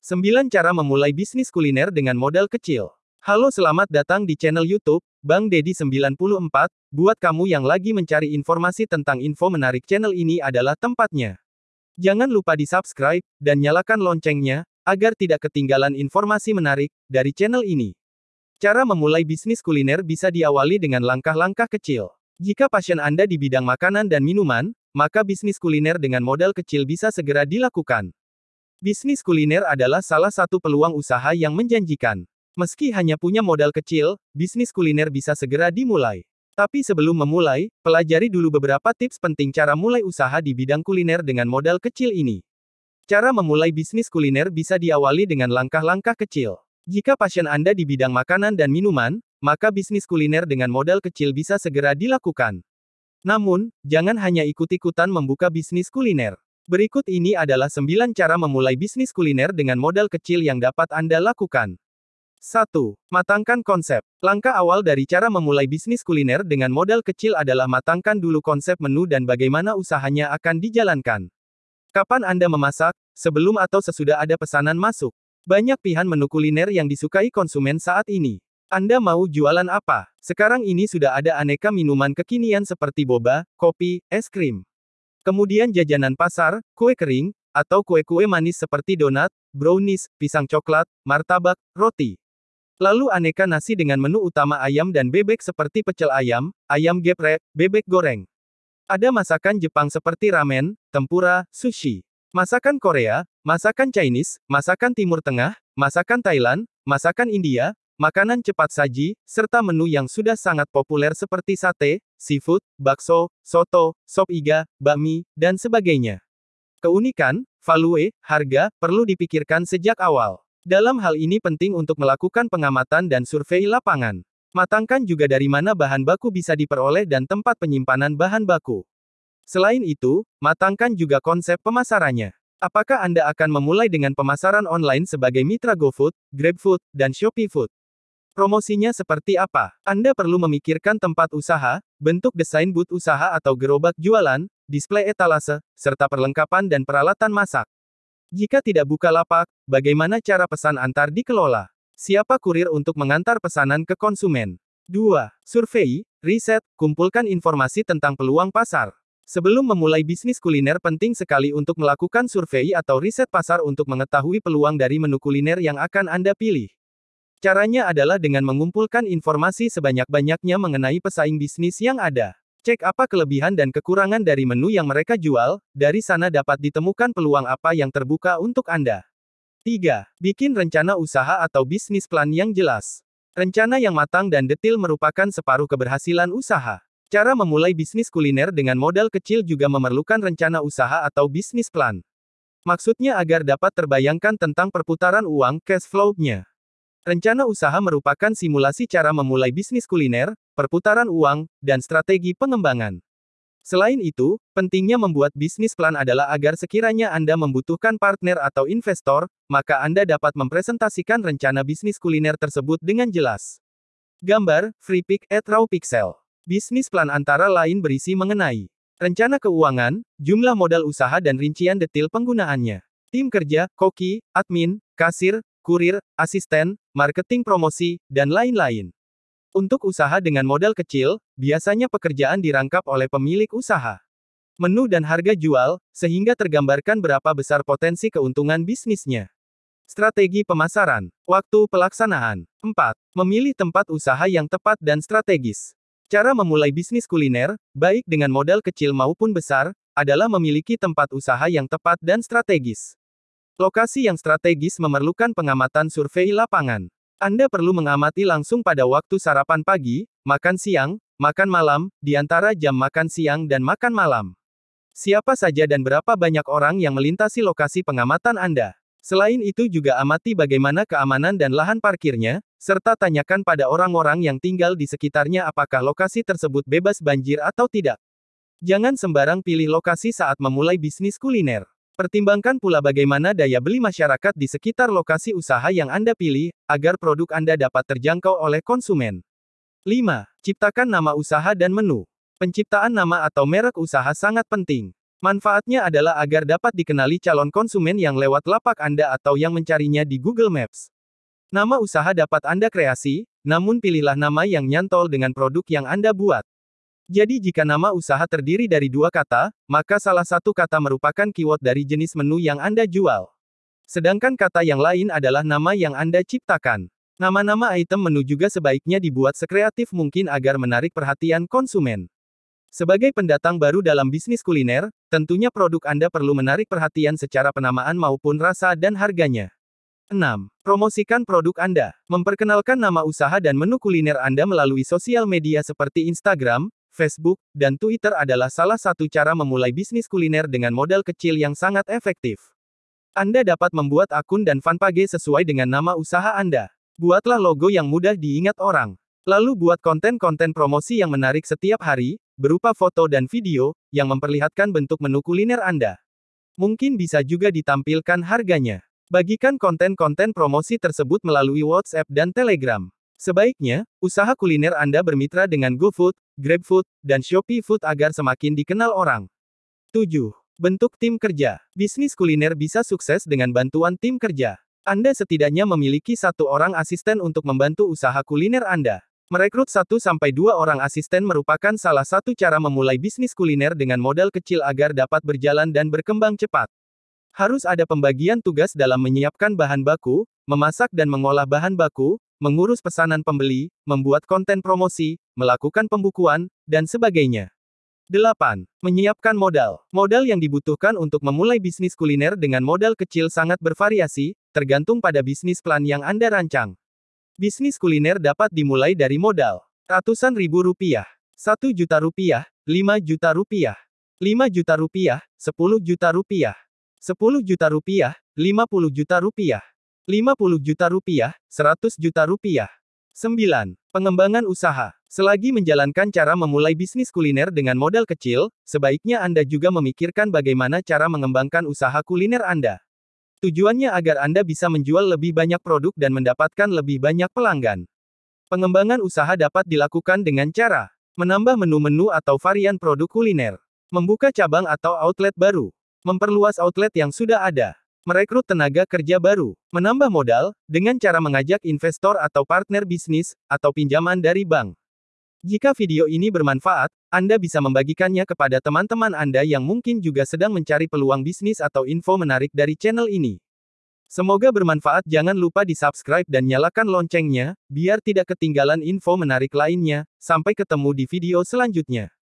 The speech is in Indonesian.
9 cara memulai bisnis kuliner dengan modal kecil. Halo selamat datang di channel YouTube, Bang Dedi 94, buat kamu yang lagi mencari informasi tentang info menarik channel ini adalah tempatnya. Jangan lupa di subscribe, dan nyalakan loncengnya, agar tidak ketinggalan informasi menarik, dari channel ini. Cara memulai bisnis kuliner bisa diawali dengan langkah-langkah kecil. Jika pasien Anda di bidang makanan dan minuman, maka bisnis kuliner dengan modal kecil bisa segera dilakukan. Bisnis kuliner adalah salah satu peluang usaha yang menjanjikan. Meski hanya punya modal kecil, bisnis kuliner bisa segera dimulai. Tapi sebelum memulai, pelajari dulu beberapa tips penting cara mulai usaha di bidang kuliner dengan modal kecil ini. Cara memulai bisnis kuliner bisa diawali dengan langkah-langkah kecil. Jika pasien Anda di bidang makanan dan minuman, maka bisnis kuliner dengan modal kecil bisa segera dilakukan. Namun, jangan hanya ikut-ikutan membuka bisnis kuliner. Berikut ini adalah 9 cara memulai bisnis kuliner dengan modal kecil yang dapat Anda lakukan. 1. Matangkan konsep. Langkah awal dari cara memulai bisnis kuliner dengan modal kecil adalah matangkan dulu konsep menu dan bagaimana usahanya akan dijalankan. Kapan Anda memasak? Sebelum atau sesudah ada pesanan masuk. Banyak pilihan menu kuliner yang disukai konsumen saat ini. Anda mau jualan apa? Sekarang ini sudah ada aneka minuman kekinian seperti boba, kopi, es krim. Kemudian jajanan pasar, kue kering, atau kue-kue manis seperti donat, brownies, pisang coklat, martabak, roti. Lalu aneka nasi dengan menu utama ayam dan bebek seperti pecel ayam, ayam geprek, bebek goreng. Ada masakan Jepang seperti ramen, tempura, sushi. Masakan Korea, masakan Chinese, masakan Timur Tengah, masakan Thailand, masakan India, makanan cepat saji, serta menu yang sudah sangat populer seperti sate, seafood, bakso, soto, sop iga, bakmi, dan sebagainya. Keunikan, value, harga, perlu dipikirkan sejak awal. Dalam hal ini penting untuk melakukan pengamatan dan survei lapangan. Matangkan juga dari mana bahan baku bisa diperoleh dan tempat penyimpanan bahan baku. Selain itu, matangkan juga konsep pemasarannya. Apakah Anda akan memulai dengan pemasaran online sebagai mitra GoFood, GrabFood, dan ShopeeFood? Promosinya seperti apa? Anda perlu memikirkan tempat usaha, bentuk desain booth usaha atau gerobak jualan, display etalase, serta perlengkapan dan peralatan masak. Jika tidak buka lapak, bagaimana cara pesan antar dikelola? Siapa kurir untuk mengantar pesanan ke konsumen? 2. Survei, riset, kumpulkan informasi tentang peluang pasar. Sebelum memulai bisnis kuliner penting sekali untuk melakukan survei atau riset pasar untuk mengetahui peluang dari menu kuliner yang akan Anda pilih. Caranya adalah dengan mengumpulkan informasi sebanyak-banyaknya mengenai pesaing bisnis yang ada. Cek apa kelebihan dan kekurangan dari menu yang mereka jual, dari sana dapat ditemukan peluang apa yang terbuka untuk Anda. 3. Bikin rencana usaha atau bisnis plan yang jelas. Rencana yang matang dan detil merupakan separuh keberhasilan usaha. Cara memulai bisnis kuliner dengan modal kecil juga memerlukan rencana usaha atau bisnis plan. Maksudnya agar dapat terbayangkan tentang perputaran uang cash flow-nya. Rencana usaha merupakan simulasi cara memulai bisnis kuliner, perputaran uang, dan strategi pengembangan. Selain itu, pentingnya membuat bisnis plan adalah agar sekiranya Anda membutuhkan partner atau investor, maka Anda dapat mempresentasikan rencana bisnis kuliner tersebut dengan jelas. Gambar, Free Pick at Raw Pixel. Bisnis plan antara lain berisi mengenai rencana keuangan, jumlah modal usaha dan rincian detil penggunaannya. Tim kerja, koki, admin, kasir, kurir, asisten, marketing promosi, dan lain-lain. Untuk usaha dengan modal kecil, biasanya pekerjaan dirangkap oleh pemilik usaha. Menu dan harga jual, sehingga tergambarkan berapa besar potensi keuntungan bisnisnya. Strategi pemasaran. Waktu pelaksanaan. 4. Memilih tempat usaha yang tepat dan strategis. Cara memulai bisnis kuliner, baik dengan modal kecil maupun besar, adalah memiliki tempat usaha yang tepat dan strategis. Lokasi yang strategis memerlukan pengamatan survei lapangan. Anda perlu mengamati langsung pada waktu sarapan pagi, makan siang, makan malam, di antara jam makan siang dan makan malam. Siapa saja dan berapa banyak orang yang melintasi lokasi pengamatan Anda. Selain itu juga amati bagaimana keamanan dan lahan parkirnya, serta tanyakan pada orang-orang yang tinggal di sekitarnya apakah lokasi tersebut bebas banjir atau tidak. Jangan sembarang pilih lokasi saat memulai bisnis kuliner. Pertimbangkan pula bagaimana daya beli masyarakat di sekitar lokasi usaha yang Anda pilih, agar produk Anda dapat terjangkau oleh konsumen. 5. Ciptakan nama usaha dan menu. Penciptaan nama atau merek usaha sangat penting. Manfaatnya adalah agar dapat dikenali calon konsumen yang lewat lapak Anda atau yang mencarinya di Google Maps. Nama usaha dapat Anda kreasi, namun pilihlah nama yang nyantol dengan produk yang Anda buat. Jadi jika nama usaha terdiri dari dua kata, maka salah satu kata merupakan keyword dari jenis menu yang Anda jual. Sedangkan kata yang lain adalah nama yang Anda ciptakan. Nama-nama item menu juga sebaiknya dibuat sekreatif mungkin agar menarik perhatian konsumen. Sebagai pendatang baru dalam bisnis kuliner, tentunya produk Anda perlu menarik perhatian secara penamaan maupun rasa dan harganya. 6. Promosikan produk Anda. Memperkenalkan nama usaha dan menu kuliner Anda melalui sosial media seperti Instagram, Facebook, dan Twitter adalah salah satu cara memulai bisnis kuliner dengan modal kecil yang sangat efektif. Anda dapat membuat akun dan fanpage sesuai dengan nama usaha Anda. Buatlah logo yang mudah diingat orang. Lalu buat konten-konten promosi yang menarik setiap hari, berupa foto dan video, yang memperlihatkan bentuk menu kuliner Anda. Mungkin bisa juga ditampilkan harganya. Bagikan konten-konten promosi tersebut melalui WhatsApp dan Telegram. Sebaiknya, usaha kuliner Anda bermitra dengan GoFood, GrabFood, dan Shopee Food agar semakin dikenal orang. 7. Bentuk tim kerja. Bisnis kuliner bisa sukses dengan bantuan tim kerja. Anda setidaknya memiliki satu orang asisten untuk membantu usaha kuliner Anda. Merekrut satu sampai dua orang asisten merupakan salah satu cara memulai bisnis kuliner dengan modal kecil agar dapat berjalan dan berkembang cepat. Harus ada pembagian tugas dalam menyiapkan bahan baku, memasak dan mengolah bahan baku, mengurus pesanan pembeli, membuat konten promosi, melakukan pembukuan, dan sebagainya. 8. Menyiapkan modal. Modal yang dibutuhkan untuk memulai bisnis kuliner dengan modal kecil sangat bervariasi, tergantung pada bisnis plan yang Anda rancang. Bisnis kuliner dapat dimulai dari modal ratusan ribu rupiah, satu juta rupiah, lima juta rupiah, lima juta rupiah, sepuluh juta rupiah, sepuluh juta rupiah, lima puluh juta rupiah, lima puluh juta rupiah, seratus juta rupiah. 9. Pengembangan usaha. Selagi menjalankan cara memulai bisnis kuliner dengan modal kecil, sebaiknya Anda juga memikirkan bagaimana cara mengembangkan usaha kuliner Anda. Tujuannya agar Anda bisa menjual lebih banyak produk dan mendapatkan lebih banyak pelanggan. Pengembangan usaha dapat dilakukan dengan cara menambah menu-menu atau varian produk kuliner, membuka cabang atau outlet baru, memperluas outlet yang sudah ada, merekrut tenaga kerja baru, menambah modal dengan cara mengajak investor atau partner bisnis atau pinjaman dari bank. Jika video ini bermanfaat, Anda bisa membagikannya kepada teman-teman Anda yang mungkin juga sedang mencari peluang bisnis atau info menarik dari channel ini. Semoga bermanfaat jangan lupa di subscribe dan nyalakan loncengnya, biar tidak ketinggalan info menarik lainnya, sampai ketemu di video selanjutnya.